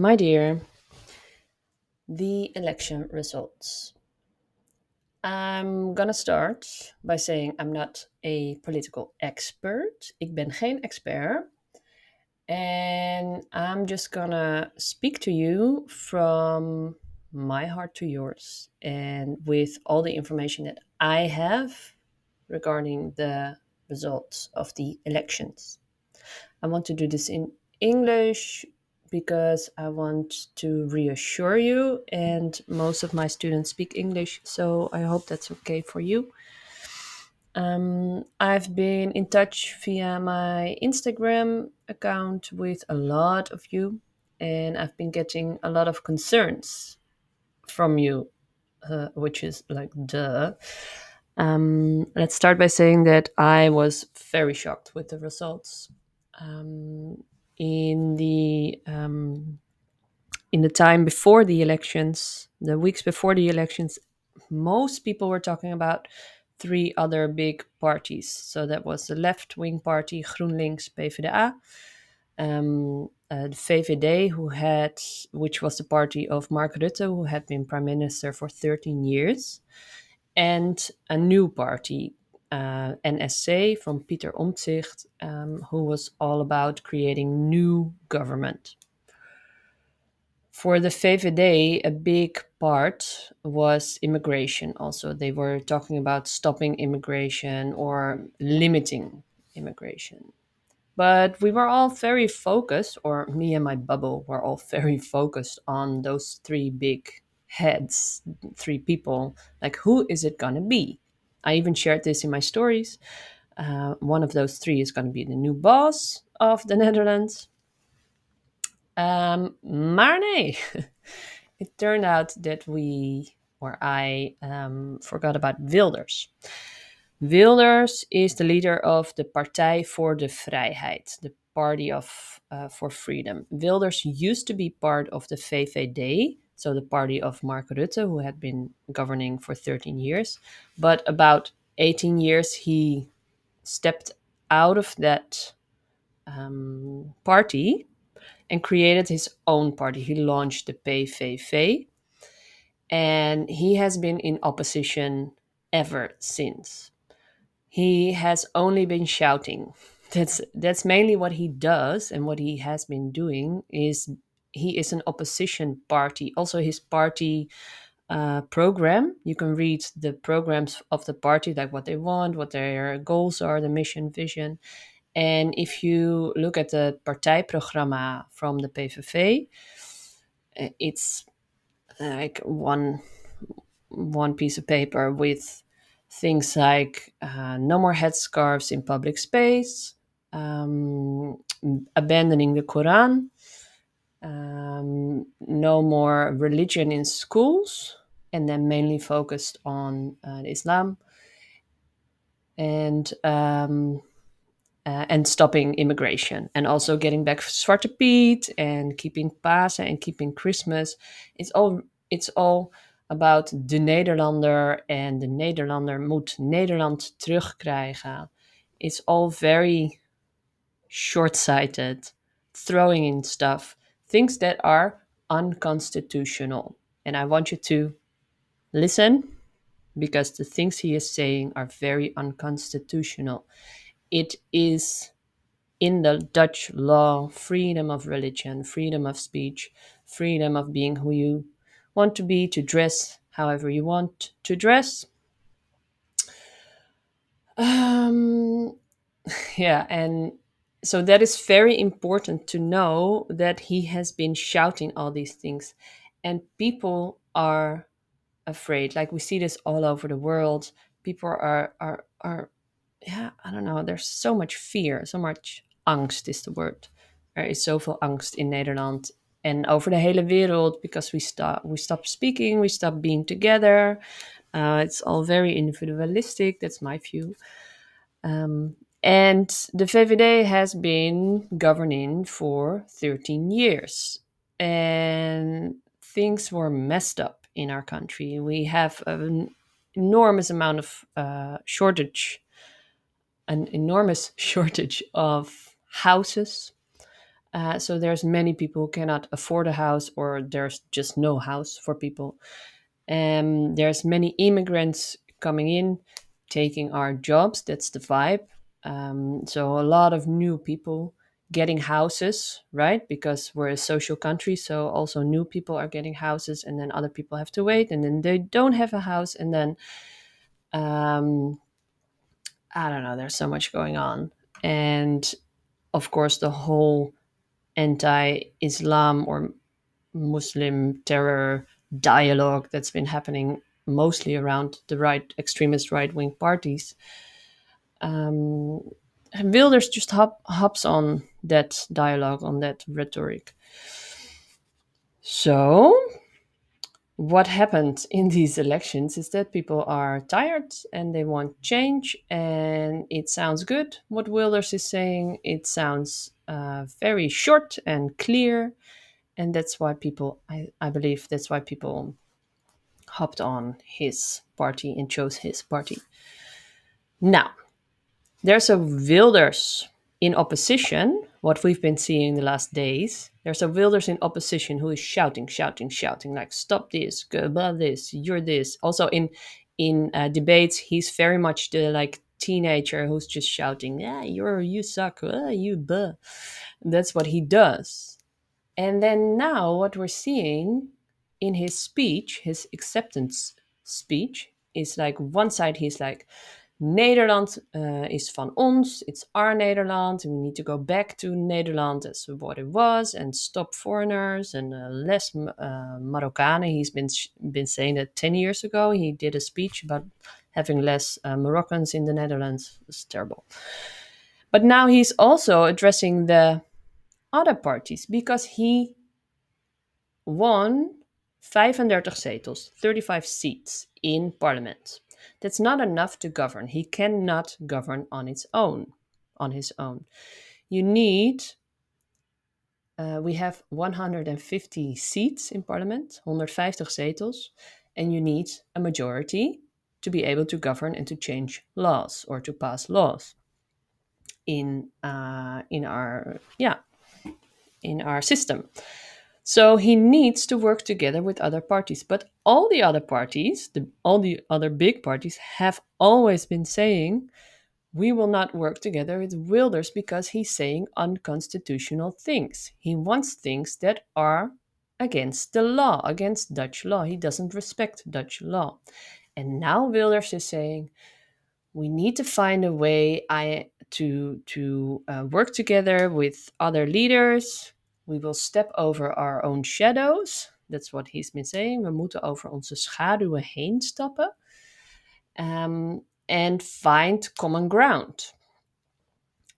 My dear, the election results. I'm gonna start by saying I'm not a political expert. Ik ben geen expert. And I'm just gonna speak to you from my heart to yours and with all the information that I have regarding the results of the elections. I want to do this in English because I want to reassure you, and most of my students speak English, so I hope that's okay for you. Um, I've been in touch via my Instagram account with a lot of you, and I've been getting a lot of concerns from you, uh, which is like duh. Um, let's start by saying that I was very shocked with the results. Um, in the um, in the time before the elections, the weeks before the elections, most people were talking about three other big parties. So that was the left wing party, GroenLinks, PvdA, um, uh, the VVD, who had, which was the party of Mark Rutte, who had been prime minister for 13 years, and a new party, uh, NSC from Peter Omtzigt, um, who was all about creating new government. For the VVD, a big part was immigration. Also, they were talking about stopping immigration or limiting immigration. But we were all very focused, or me and my bubble were all very focused on those three big heads, three people. Like, who is it gonna be? I even shared this in my stories. Uh, one of those three is going to be the new boss of the Netherlands. Um, nee, it turned out that we, or I, um, forgot about Wilders. Wilders is the leader of the Partij voor de Vrijheid, the Party of uh, for Freedom. Wilders used to be part of the VVD, so the party of Mark Rutte, who had been governing for 13 years. But about 18 years, he stepped out of that um, party and created his own party. He launched the PVV, and he has been in opposition ever since. He has only been shouting. That's that's mainly what he does, and what he has been doing is he is an opposition party. Also, his party uh, program. You can read the programs of the party, like what they want, what their goals are, the mission, vision. And if you look at the partijprogramma from the PVV, uh, it's like one one piece of paper with things like uh, no more headscarves in public space, um, abandoning the Quran, um, no more religion in schools, and then mainly focused on uh, Islam and um, uh, and stopping immigration, and also getting back Zwarte Piet and keeping Pasen and keeping Christmas. It's all it's all about de Nederlander and the Nederlander moet Nederland terugkrijgen. It's all very short-sighted, throwing in stuff things that are unconstitutional. And I want you to listen because the things he is saying are very unconstitutional. It is in the Dutch law freedom of religion, freedom of speech, freedom of being who you want to be, to dress however you want to dress. Um, yeah, and so that is very important to know that he has been shouting all these things. And people are afraid. Like we see this all over the world. People are are are yeah i don't know. There's so much fear so much angst is the word. Er is zoveel angst in nederland and over the hele wereld because we stop we stop speaking we stop being together. Uh, it's all very individualistic. That's my view. Um, and the VVD has been governing for 13 years. And things were messed up in our country. We have an enormous amount of uh, shortage, an enormous shortage of houses. Uh, so there's many people who cannot afford a house, or there's just no house for people. And there's many immigrants coming in, taking our jobs. That's the vibe. Um, so a lot of new people getting houses, right? Because we're a social country, so also new people are getting houses, and then other people have to wait, and then they don't have a house, and then um, I don't know. There's so much going on, and of course, the whole anti-Islam or Muslim terror dialogue that's been happening mostly around the right extremist right-wing parties. Um, Wilders just hop, hops on that dialogue, on that rhetoric. So, what happened in these elections is that people are tired and they want change, and it sounds good what Wilders is saying. It sounds uh, very short and clear, and that's why people, I, I believe, that's why people hopped on his party and chose his party. Now, there's a Wilders in opposition, what we've been seeing the last days. There's a Wilders in opposition who is shouting, shouting, shouting, like "Stop this! Go about this! You're this!" Also in in uh, debates, he's very much the like teenager who's just shouting, "Yeah, you're you suck! Uh, you buh." That's what he does. And then now, what we're seeing in his speech, his acceptance speech, is like one side he's like, Nederland uh, is van ons, it's our Nederland, and we need to go back to Nederland as what it was and stop foreigners and uh, less uh. He's been been saying that ten years ago. He did a speech about having less uh, Moroccans in the Netherlands. It's terrible. But now he's also addressing the other parties because he won 35 zetels, 35 seats in parliament. That's not enough to govern. He cannot govern on its own, on his own. You need uh, we have 150 seats in parliament, 150 zetels, and you need a majority to be able to govern and to change laws or to pass laws in uh, in our yeah in our system. So he needs to work together with other parties. But all the other parties, the, all the other big parties, have always been saying, we will not work together with Wilders because he's saying unconstitutional things. He wants things that are against the law, against Dutch law. He doesn't respect Dutch law. And now Wilders is saying, we need to find a way I, to, to uh, work together with other leaders, we will step over our own shadows. That's what he's been saying. We moeten over onze schaduwen heen stappen. Um, and find common ground.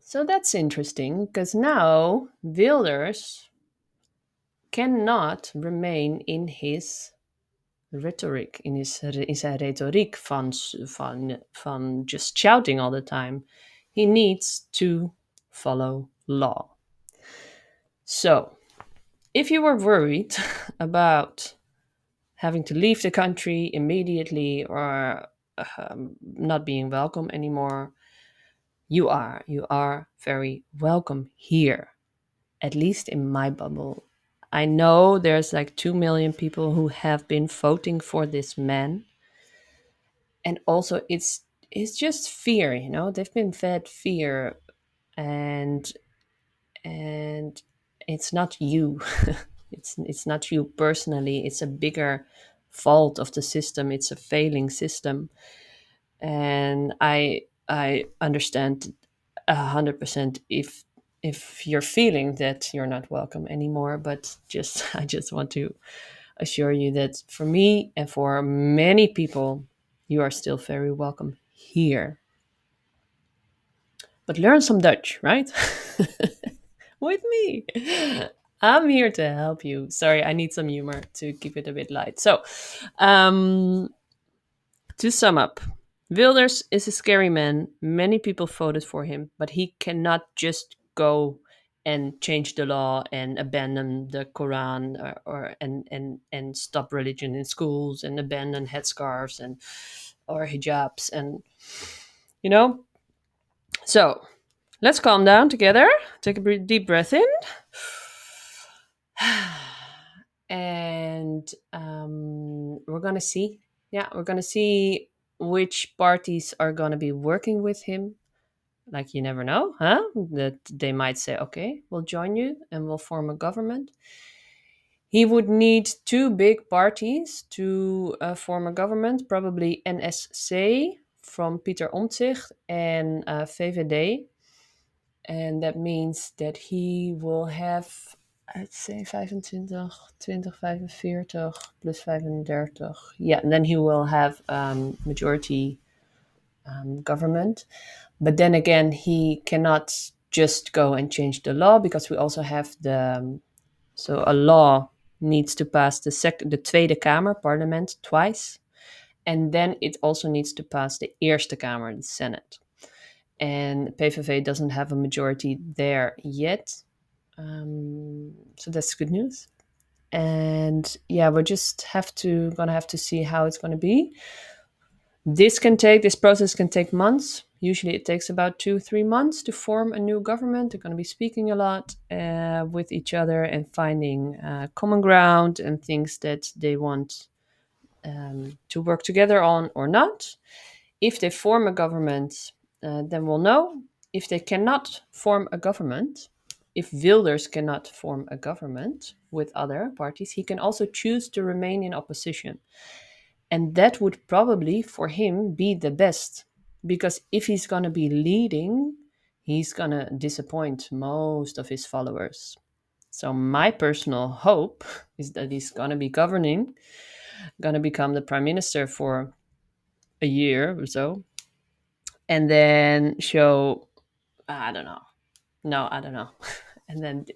So that's interesting because now Wilders cannot remain in his rhetoric, in his in zijn retoriek van, van, van just shouting all the time. He needs to follow law. So, if you were worried about having to leave the country immediately or um, not being welcome anymore, you are. You are very welcome here, at least in my bubble. I know there's like 2 million people who have been voting for this man. And also, it's it's just fear, you know. They've been fed fear, and and it's not you. It's it's not you personally. It's a bigger fault of the system. It's a failing system. And i i understand a hundred percent if if you're feeling that you're not welcome anymore but just i just want to assure you that for me and for many people you are still very welcome here. But learn some dutch right with me. I'm here to help you. Sorry, I need some humor to keep it a bit light. So, um, to sum up, Wilders is a scary man. Many people voted for him, but he cannot just go and change the law and abandon the Quran or, or and and and stop religion in schools and abandon headscarves and or hijabs and you know. So Let's calm down together. Take a deep breath in. and um, we're going to see. Yeah, we're going to see which parties are going to be working with him. Like, you never know, huh? That they might say, okay, we'll join you and we'll form a government. He would need two big parties to uh, form a government, probably NSC from Peter Omtzigt and uh, VVD. And that means that he will have, I'd say 25, 20, 45 plus 35. Yeah, and then he will have um, majority um, government. But then again, he cannot just go and change the law because we also have the um, so a law needs to pass the sec the Tweede Kamer parliament twice and then it also needs to pass the Eerste Kamer the Senate and PVV doesn't have a majority there yet. Um, so that's good news. And yeah we're just have to gonna have to see how it's gonna be. This can take this process can take months. Usually it takes about two three months to form a new government. They're to be speaking a lot uh, with each other and finding uh, common ground and things that they want um, to work together on or not. If they form a government uh, then we'll know if they cannot form a government if wilders cannot form a government with other parties he can also choose to remain in opposition and that would probably for him be the best because if he's going to be leading, he's going to disappoint most of his followers. So, my personal hope is that he's going to be governing, going to become the prime minister for a year or so, and then show, I don't know. No, I don't know. and then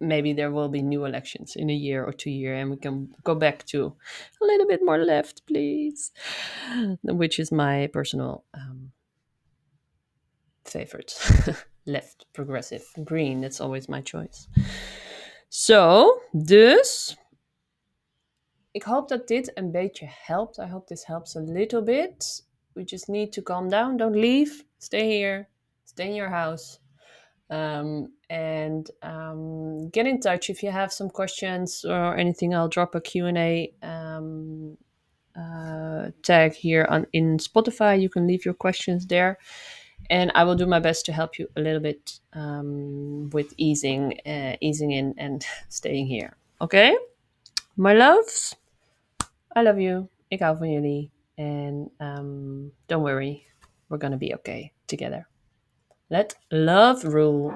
maybe there will be new elections in a year or two year and we can go back to a little bit more left please which is my personal um, favorite left progressive green that's always my choice so dus ik hoop dat dit een beetje helpt i hope this helps a little bit we just need to calm down. Don't leave. Stay here. Stay in your house. Um, and um, get in touch if you have some questions or anything. I'll drop a q&a um, uh, tag here on in spotify. You can leave your questions there. And i will do my best to help you a little bit um, with easing uh, easing in and staying here. Okay? My loves i love you. Ik hou van jullie and um, don't worry we're gonna be okay together let love rule.